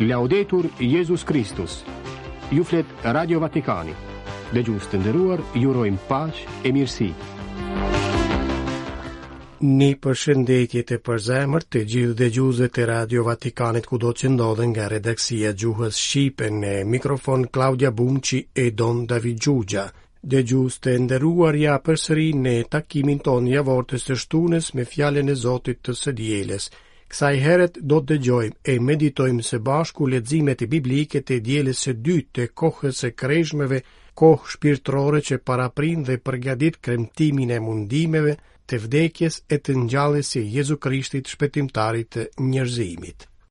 Laudetur Jezus Kristus Ju flet Radio Vatikani Dëgjues të nderuar, ju urojmë paqe e mirësi Një përshëndetje të përzemër të gjithë dëgjuesve të Radio Vatikanit kudo që ndodhen nga redaksia e gjuhës shqipe në mikrofon Klaudia Bumçi e Don David Xhuxha. Dëgjues të nderuar ja përsëri në takimin tonë javor të së shtunës me fjalën e Zotit të së dielës. Kësaj herët do të dëgjojmë e meditojmë së bashku leximet biblike të dielës së dytë të kohës së kreshmeve, kohë shpirtërore që paraprin dhe përgatit kremtimin e mundimeve të vdekjes e të ngjalljes së Jezu Krishtit shpëtimtarit të njerëzimit.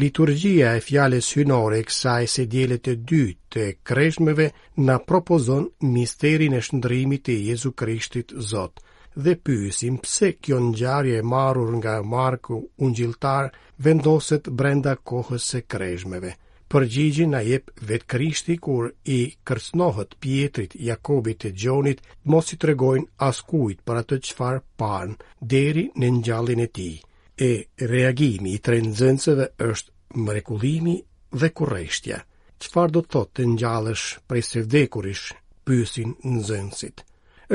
Liturgjia e fjalës hyjnore e kësaj së diele të dytë të kreshmeve na propozon misterin e shndërrimit të Jezu Krishtit Zot dhe pyesim pse kjo ngjarje e marrur nga Marku ungjilltar vendoset brenda kohës së kreshmeve. Përgjigjen na jep vetë Krishti kur i kërcënohet Pjetrit, Jakobit e Gjonit, të mos i tregojnë askujt për atë çfarë panë deri në ngjalljen e tij. e reagimi i tre nxënësve është mrekullimi dhe kurreshtja. Çfarë do të thotë të ngjallesh prej së vdekurish? pyesin nxënësit.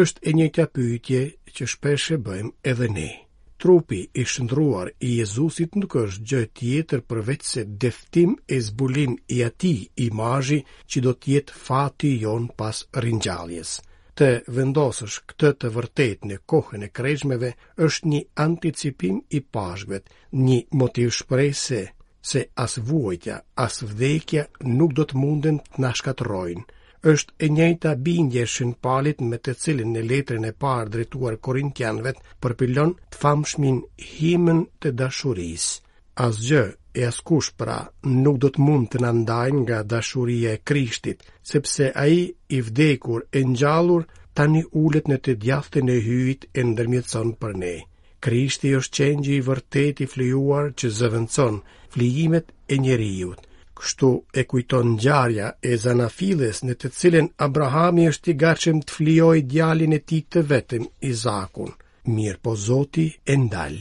Është e njëjta pyetje që shpesh e bëjmë edhe ne. Trupi i shndërruar i Jezusit nuk është gjë tjetër përveçse dëftim e zbulim i atij imazhi që do të jetë fati jonë pas ringjalljes. Të vendosësh këtë të vërtetë në kohën e kreshmeve është një anticipim i pashkëve, një motiv shprese se as vuajtja, as vdekja nuk do të munden të na shkatërrojnë. Është e njëjta bindje e shën Palit me të cilën në letrën e parë drejtuar korintianëve përpilon të famshmin himn të dashurisë. Asgjë e askush pra nuk do të mund të na ndajnë nga dashuria e Krishtit, sepse ai i vdekur e ngjallur tani ulet në të djathtën e hyjit e ndërmjetëson për ne. Krishti është qengji i vërtetë i flijuar që zëvendëson flijimet e njeriut. Kështu e kujton ngjarja e Zanafillës në të cilën Abrahami është i gatshëm të flijojë djalin e tij të vetëm Izakun. Mirëpo Zoti e ndal.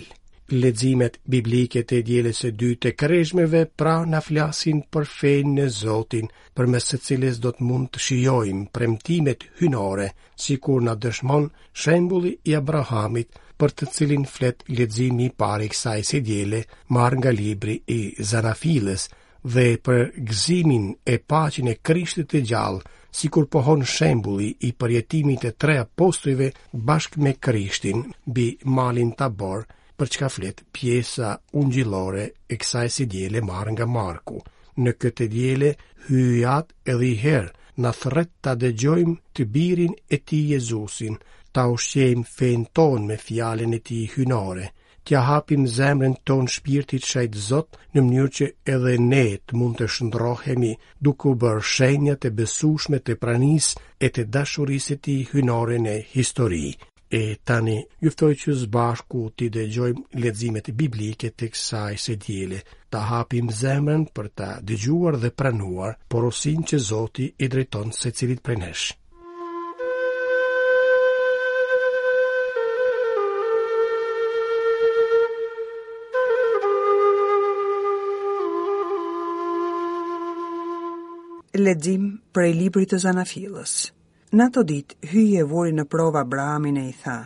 Leximet biblike të dielës së dytë të kreshmeve pra na flasin për fenë në Zotin, përmes së cilës do të mund të shijojmë premtimet hyjnore, sikur na dëshmon shembulli i Abrahamit, për të cilin flet leximi i parë i kësaj së diele, marrë nga libri i Zanafillës, dhe për gëzimin e paqen e krishtit të gjallë, sikur pohon shembuli i përjetimit të tre apostujve bashkë me krishtin mbi malin tabor, për çka flet pjesa ungjillore e kësaj së diele marrë nga Marku. Në këtë të diele Hyji Atë edhe një herë, na thërret ta dëgjojmë të birin e tij Jezusin, ta ushqejmë fenë tonë me fjalën e tij hyjnore, t'ia hapim zemrën tonë shpirtit shejt Zot në mënyrë që edhe ne të mund të shndërrohemi duke u bërë shenja të besueshme të pranisë e të dashurisë së tij hyjnore në histori. E tani, ju ftoj që së bashku t'i dëgjojmë leximet biblike të kësaj së diele, ta hapim zemrën për ta dëgjuar dhe pranuar porosinë që Zoti i drejton secilit prej nesh. Lexim prej librit të Zanafillës. Në ato ditë Hyji e vuri në provë Abrahamin e i tha: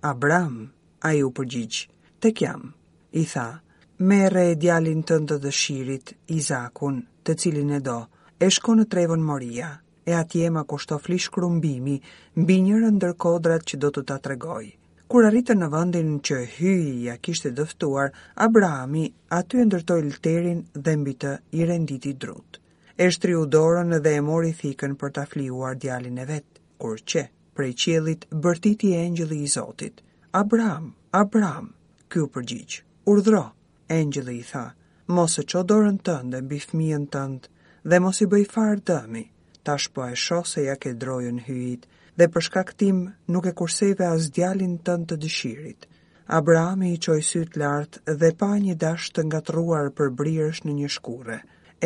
"Abraham, ai u përgjigj: "Tek jam." I tha: "Merre djalin tënd të dëshirit, Izakun, të cilin e do, e shko në trevën Moria. e atje ma kushto fli shkrumbimi mbi njërën ndër kodrat që do të ta tregoj. Kur arritën në vendin që Hyji ia kishte dëftuar, Abrahami aty e ndërtoi lterin dhe mbi të i renditi drutë. E shtriu dorën dhe e mori thikën për ta flijuar djalin e vet, kur qe, prej qiellit bërtiti engjëlli i Zotit, Abraham, Abraham! Ky u përgjigj, Urdhro! Engjëlli i tha, Mos e ço dorën tënde mbi fëmijën tënd dhe mos i bëj farë dëmi, tash po e shoh se ia ke drojën hyjit dhe për shkak tim nuk e kurseve as djalin tënd të dëshirit. Abrahami i çoi sytë lart dhe pa një dash të ngatërruar për brirësh në një shkurre.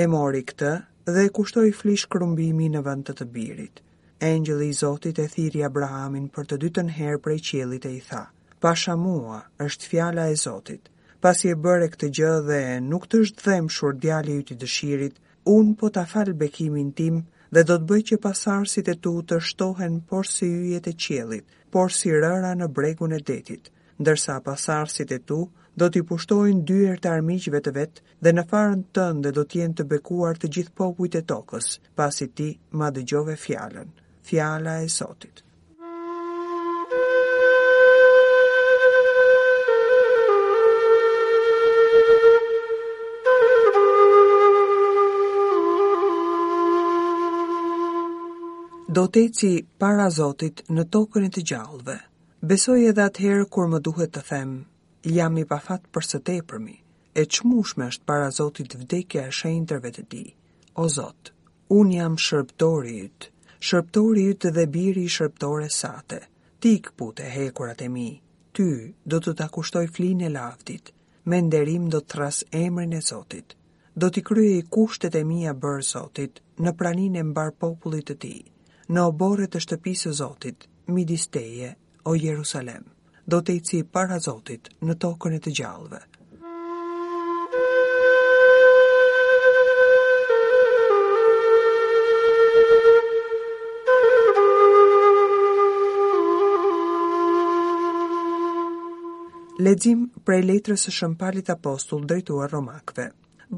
E mori këtë dhe e kushtoi fli shkrumbimi në vend të të birit. Engjëlli i Zotit e thirri Abrahamin për të dytën herë prej qiellit e i tha, Pasha mua, është fjala e Zotit. Pasi e bëre këtë gjë dhe nuk të është dhembshur djali yt i dëshirit, unë po ta fal bekimin tim dhe do të bëj që pasardhësit e tu të shtohen porsi yjet e qiellit, porsi rëra në bregun e detit, ndërsa pasardhësit e tu do t'i pushtojnë dyert e armiqve të vet dhe në farën tënde do të jenë të bekuar të gjithë popujt e tokës, pasi ti ma dëgjove fjalën. Fjala e Zotit. do të eci para Zotit në tokën e të gjallëve. Besoj edhe atëherë kur më duhet të them, jam i pafat për së tepërmi, e çmushme është para Zotit vdekja e shenjtërve të tij. O Zot, Unë jam shërbëtori yt, shërbëtori yt dhe biri i shërbëtores sate. Ti i këpute hekurat e mi. Ty, do të ta kushtoj flinë e lavdit. Me nderim do të thërras emrin e Zotit. Do t'i kryej kushtet e mia bërë Zotit, në praninë e mbarë popullit të tij. Në oborre të shtëpisë së Zotit, midis teje O Jerusalem, do të eci para Zotit në tokën e të gjallëve. Lexim prej letrës së Shën Palit Apostull drejtuar Romakëve.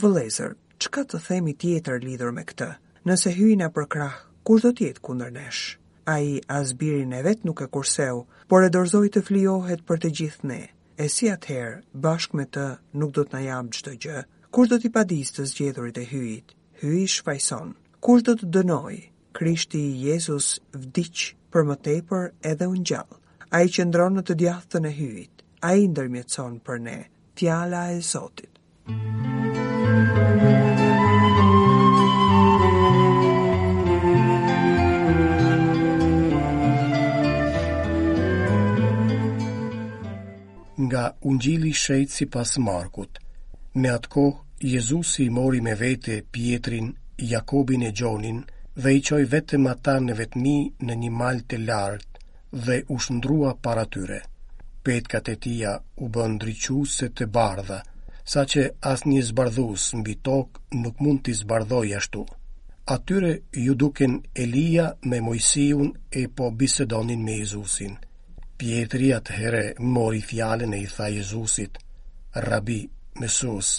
Vëllezër, Çka të themi tjetër lidhur me këtë? Nëse Hyji na përkrah, kush do të jetë kundër nesh? Ai as birin e vet nuk e kurseu, por e dorëzoi të flijohet për të gjithë ne. E si atëherë, bashkë me të, nuk do të na japë çdo gjë? Kush do t'i padisë të zgjedhurit e Hyjit? Hyji shfajëson. Kush do të dënojë? Krishti Jezus vdiq, për më tepër edhe u ngjall. Ai qëndron në të djathtën e Hyjit. Ai ndërmjetëson për ne, Fjala e Zotit. Nga Ungjilli shenjt sipas Markut, në atë kohë Jezusi i mori me vete Pjetrin, Jakobin e Gjonin dhe i çoi vetëm ata në vetmi në një mal të lartë, dhe u shndërrua para tyre. Petkat e tija u bënë ndriçuese të bardha, saqë asnjë zbardhues mbi tokë nuk mund t'i zbardhojë ashtu. Atyre iu dukën Elia me Moisiun e po bisedonin me Jezusin. Pjetri atëherë mori fjalën e i tha Jezusit, Rabi, Mësues,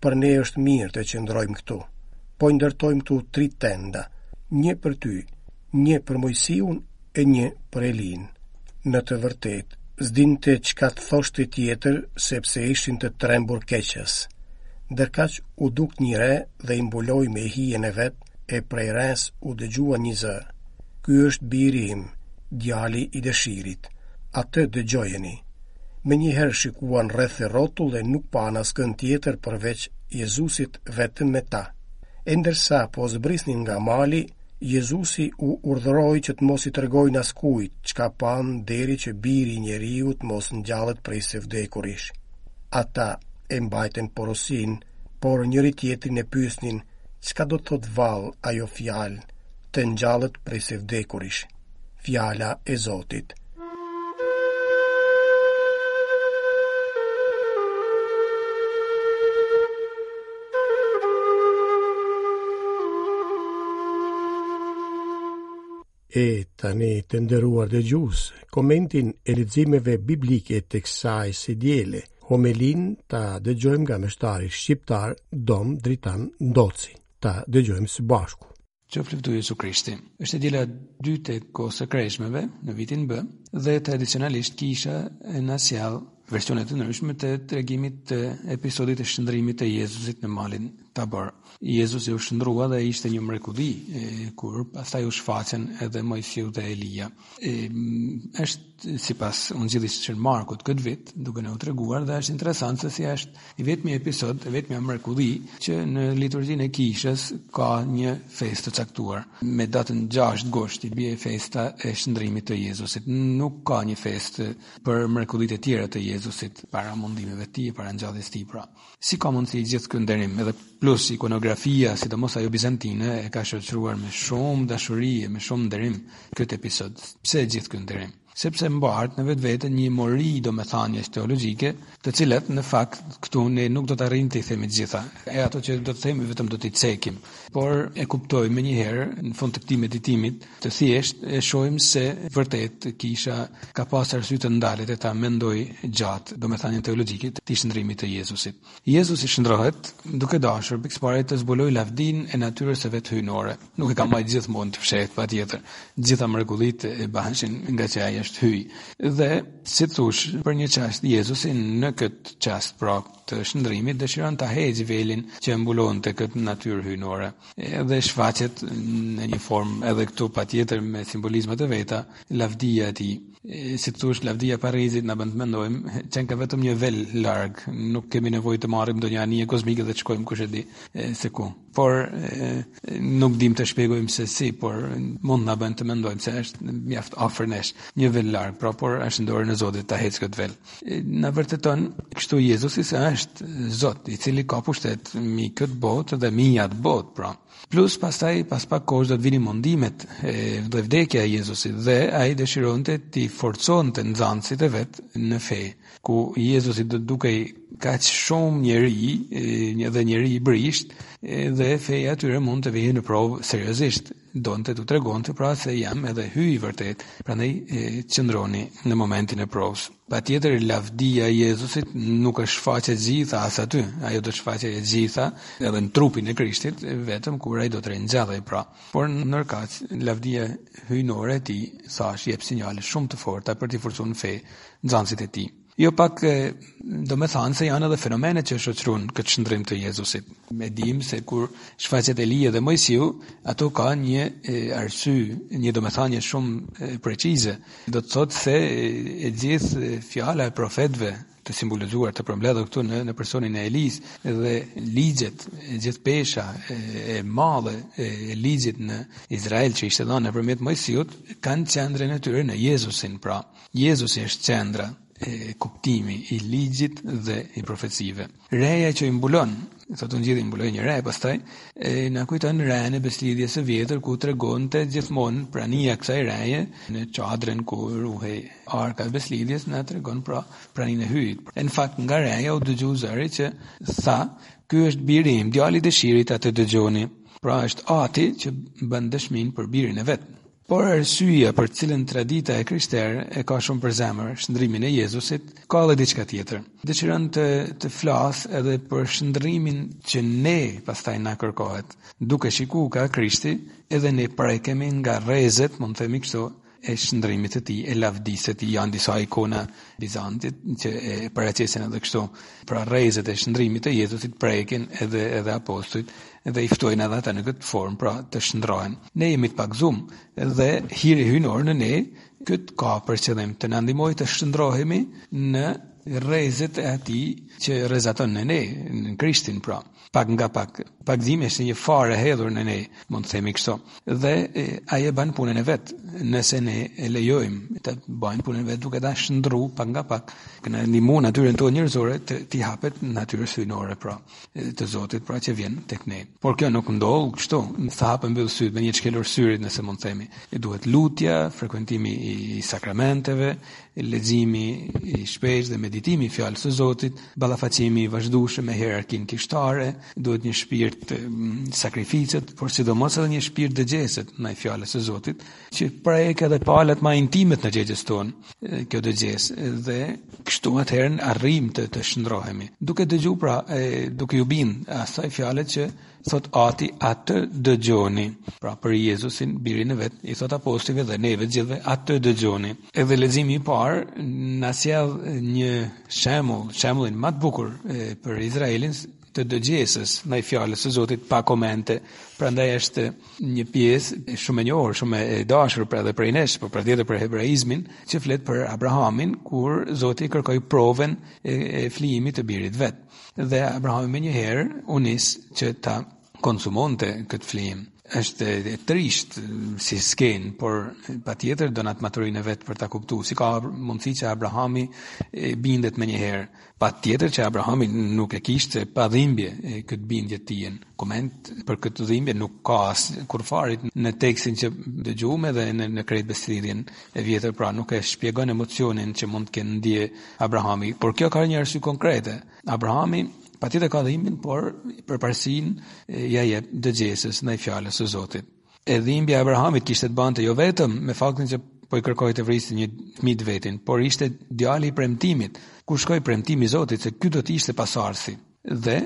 për ne është mirë të qëndrojmë këtu. Po ndërtojmë këtu tri tenda, një për ty, Një për Moisiun e një për Elinë. Në të vërtetë, s'dinte çka të thoshte tjetër sepse ishin të trembur keqas. Ndërkaq u duk një re dhe i mbuloi me hijen e vet, e prej resë u dëgjua një zë. Ky është biri im, djali i dëshirit. Atë dëgjojeni. Menjëherë shikuan rreth e rrotull e nuk panë askënd tjetër përveç Jezusit vetëm me ta. E ndërsa po zbrisnin nga mali, Jezusi u urdhëroi që të mos i tregojnë askujt çka panë deri që biri i njeriut mos ngjallet prej së vdekurish. Ata e mbajtën porosinë, por njëri-tjetrin e pyesnin çka do të thotë vallë ajo fjalë të ngjallet prej së vdekurish. fjala e Zotit. E tani të nderuar dëgjues, komentin e leximeve biblike të kësaj së diele, homelinë ta dëgjojmë nga meshtari shqiptar Dom Dritan Ndoci. Ta dëgjojmë së bashku. Qoftë lëvdu Jezu Krishti. Është e diela e dytë e kohës së kreshmeve, në vitin B, dhe tradicionalisht kisha na sjell versione të ndryshme të tregimit të episodit të shndrimit të Jezusit në malin Tabor. Jezusi u shndrua dhe ishte një mrekulli, kur pastaj u shfaqën edhe Moisiu dhe Elia. e, është sipas ungjillit të shën Markut këtë vit, duke na u treguar dhe është interesant se si është i vetmi episod, e vetmja mrekulli që në liturgjinë e kishës ka një festë të caktuar. Me datën 6 gusht i bie festa e shndrimit të Jezusit. Nuk ka një festë për mrekullitë e tjera të Jezusit para mundimeve të tij, para ngjalljes së tij pra. Si ka mundësi i gjithë ky nderim, edhe plus ikonografia, sidomos ajo bizantine, e ka shoqëruar me shumë dashuri e me shumë nderim këtë episod. Pse gjithë ky nderim? Sepse mbart në vetvete një mori domethëniesh teologjike, të cilat në fakt këtu ne nuk do të arrijmë t'i themi të gjitha. E ato që do të themi vetëm do t'i cekim. Por e kuptoj menjëherë në fund të këtij meditimit Të thjeshtë, e shohim se vërtet kisha ka pas arsye të ndalet e ta mendojë gjatë domethënien teologjike të shndrimit të Jezusit. Jezusi shndrohet duke dashur pikësëpari të zbulojë lavdinë e natyrës së vet hyjnore. Nuk e ka mbajt gjithmonë të fshehtë, patjetër. Të gjitha mrekullitë baheshin ngaqë ai është hyj. Dhe, si të thush, për një çast Jezusi në këtë çast, pra, të shndrimit dëshiron ta heqë velin që e mbulonte këtë natyrë hyjnore. Edhe shfaqet në një formë edhe këtu patjetër me simbolizmat e veta, lavdia e tij. Si të thush, lavdia e Parrizit na bën të mendojmë qenka vetëm një vel larg, nuk kemi nevojë të marrim ndonjë anije kozmike dhe të shkojmë kush e di se ku. por nuk dimë të shpjegojmë se si, por mund na bën të mendojmë se është mjaft afër nesh, një vel larg, pra por është në dorën e Zotit ta heqë këtë vel. Na vërteton kështu Jezusi se është Zot, i cili ka pushtet mbi këtë botë dhe mbi atë botë, pra. Plus pastaj pas pak kohësh do të vinin mundimet edhe vdekja e Jezusit dhe ai dëshironte t'i forconte nxënësit e vet në fe. ku Jezusi do të dukej kaq shumë njeri, edhe njeri i brishtë, dhe feja e tyre mund të vihej në provë seriozisht. Donte t'u tregonte pra se jam edhe hyj i vërtetë, prandaj qëndroni në momentin e provës. Patjetër, lavdia e Jezusit nuk është shfaqë e gjitha as aty, ajo do të shfaqej e gjitha edhe në trupin e Krishtit, vetëm kur ai do të ringjallej pra. Por ndërkaq, lavdia hyjnore e tij, sa është jep sinjale shumë të forta për t'i forcu në fe, nxënësit e tij. Jo pak domethënëse janë edhe fenomenet që shoqrun këtë shndrim të Jezusit. Ne dimë se kur shfaqet Elia dhe Moisiu, ato ka një arsye, një domethanje shumë precize. Do të thotë se e gjithë fjala e profetëve të simbolizuar të përmbledhë këtu në, në personin e Elisë dhe ligjet e gjithë pesha e, e madhe e, e ligjit në Izrael që ishte dhënë nëpërmjet Moisiut kanë qendrën e tyre në Jezusin pra Jezusi është qendra e kuptimi i ligjit dhe i profecive. Reja që i mbulon, thotë Ungjilli, i mbuloi një re pastaj, e na kujton renë e beslidhjes së vjetër ku tregonte gjithmonë prania e kësaj reje në çadrën ku ruhej arka e beslidhjes na tregon pra praninë e hyjit. Në fakt nga reja u dëgju zëri që tha, "Ky është biri im, djali i dëshirit, atë dëgjoni." Pra është ati që bën dëshmin për birin e vet. Por arsyeja për cilën tradita e krishterë e ka shumë për zemër shndrimin e Jezusit, ka edhe diçka tjetër. Dëshiron të të flas edhe për shndrimin që ne pastaj na kërkohet. Duke shiku ka Krishti, edhe ne prekemi nga rrezet, mund të themi kështu, e shndrimit të tij, e lavdisë së tij, janë disa ikona bizantine që e paraqesin edhe kështu. Pra rrezet e shndrimit të Jezusit prekin edhe edhe apostujt dhe i ftojnë edhe ata në këtë formë, pra të shndrohen. Ne jemi të pagëzum dhe hiri hyjnor në ne, këtë ka për qëllim të na ndihmojë të shndrohemi në rrezet e atij që rrezaton në ne, në Krishtin pra, pak nga pak. Pagëzimi është një farë e hedhur në ne, mund të themi kështu. Dhe ai e bën punën e vet, nëse ne e lejojmë të bëjë punën e vet duke na shndru pak nga pak, që na ndihmon natyrën tonë njerëzore të, t'i hapet natyrës hyjnore pra. të Zotit, pra që vjen tek ne. Por kjo nuk ndodh kështu, sa hap e mbyll sytë me një shkelur syrit nëse mund të themi. E duhet lutja, frekuentimi i sakramenteve, leximi i shpeshtë dhe meditimi i fjalës së Zotit, ballafaqimi i vazhdueshëm me hierarkinë kishtare, duhet një shpirt sakrificet, por sidomos edhe një shpirt dëgjeset ndaj fjalës së Zotit, që prek edhe palët ma intime të dëgjesës tonë, kjo dëgjesë, dhe kështu atëherë arrijmë të, të shndërrohemi. Duke dëgju pra, e, duke iu bind asaj fjalës që thotë Ati atë dëgjoni, pra për Jezusin, birin e vet, i thotë apostujve dhe neve gjithëve, atë dëgjoni. Edhe leximi i parë, na sjell një shembull, shembullin ma të bukur e, për Izraelin, të dëgjesës ndaj fjalës së Zotit pa komente. Prandaj është një pjesë shumë e njohur, shumë e dashur edhe prej nesh, por patjetër për hebraizmin, që flet për Abrahamin kur Zoti kërkoi provën e, e flijimit të birit të vet. Dhe Abrahami menjëherë u nis që ta konsumonte këtë flijim është e trisht si skenë, por patjetër do një atë maturinë e vet për ta kuptu. Si ka mundësi që Abrahami bindet menjëherë, Patjetër që Abrahami nuk e kishte pa dhimbje këtë bindje të tijën. Koment për këtë dhimbje nuk ka askurrfarit në tekstin që dëgjume dhe në, në krejt Besëlidhjen e vjetër, pra nuk e shpjegon emocionin që mund të ketë ndie Abrahami. Por kjo ka një arsye konkrete. Abrahami patjetër ka dhimbjen, por përparsin ja jep dëgjesis në i fjallës e Zotit. E dhimbja e Abrahamit kishte të bante jo vetëm me faktin që po i kërkoi të vriste një fëmijë të vetin, por ishte djali i premtimit, ku shkoi premtimi i Zotit se ky do të ishte pasardhësi. Dhe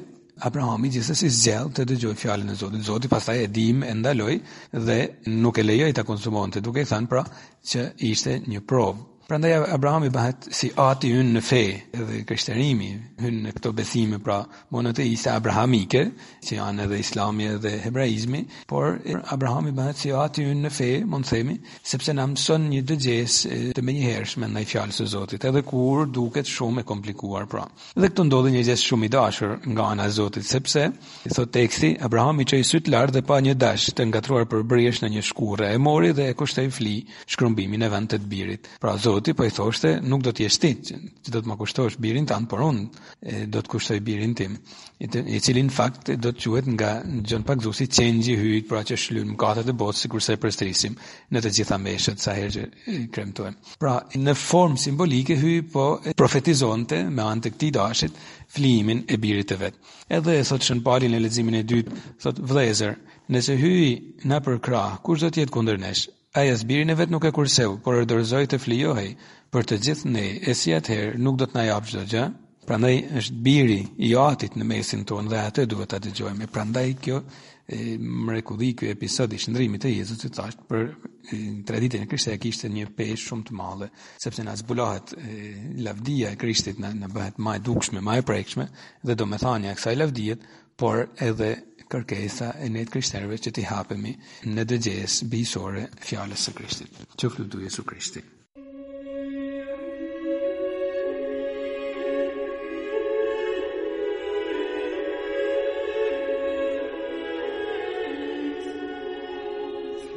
Abrahami gjithsesi zgjell të dëgjoj fjalën e Zotit. Zoti pastaj e dim e ndaloi dhe nuk e lejoi ta konsumonte, duke i thënë pra që ishte një provë. Prandaj Abrahami bëhet si ati ynë në fe dhe krishterimi, hyn në këto besime pra monoteiste abrahamike, që janë edhe islami edhe hebraizmi, por Abrahami bëhet si ati ynë në fe, mund të themi, sepse na mëson një dëgjesë të menjëhershme ndaj fjalës së Zotit, edhe kur duket shumë e komplikuar pra. Dhe këtu ndodhi një gjest shumë i dashur nga ana e Zotit, sepse thotë teksti, Abrahami çoi sytë lart dhe pa një dash të ngatërruar për brirësh në një shkurre, e mori dhe e kushtoi fli shkrumbimi në vend të të birit. Pra Zoti po i thoshte, nuk do të jesh ti që do të ma kushtosh birin tënd, por unë do të kushtoj birin tim, i, të, i cili në fakt do të quhet nga Gjon Pagëzuesi Qengji i Hyjit, pra që shlyn mëkatet e botës sikurse e përsërisim në të gjitha meshët sa herë që kremtojmë. Pra në formë simbolike Hyji po profetizonte me anë të këtij dashit flijimin e birit të vet. Edhe e thotë Shën Pali në leximin e dytë, thotë vëllezër, Nëse Hyji na përkrah, kush do të jetë kundër nesh? Ai as birin e vet nuk e kurseu, por e dorëzoi të flijohej për të gjithë ne, e si atëherë nuk do të na japë çdo gjë? Prandaj është biri i Atit në mesin tonë dhe atë duhet ta dëgjojmë. E prandaj kjo e, mrekulli, ky episod i shndërrimit të Jezusit thashë për e, traditën e krishterë kishte një peshë shumë të madhe, sepse na zbulohet e, lavdia e Krishtit na, na bëhet më e dukshme, më e prekshme dhe domethënia e kësaj lavdie por edhe kërkesa e ne të krishterëve që t'i hapemi në dëgjesë bijësore fjalës së Krishtit. Qoftë lëvduar Jezu Krishti.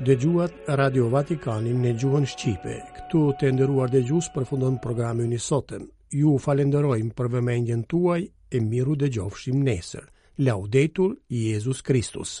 Dëgjuat Radio Vatikanin në gjuhën shqipe. Këtu të nderuar dëgjues përfundon programi ynë i sotëm. Ju falënderojmë për vëmendjen tuaj e mirudëgjofshim nesër. Laudetur Jezus Kristus.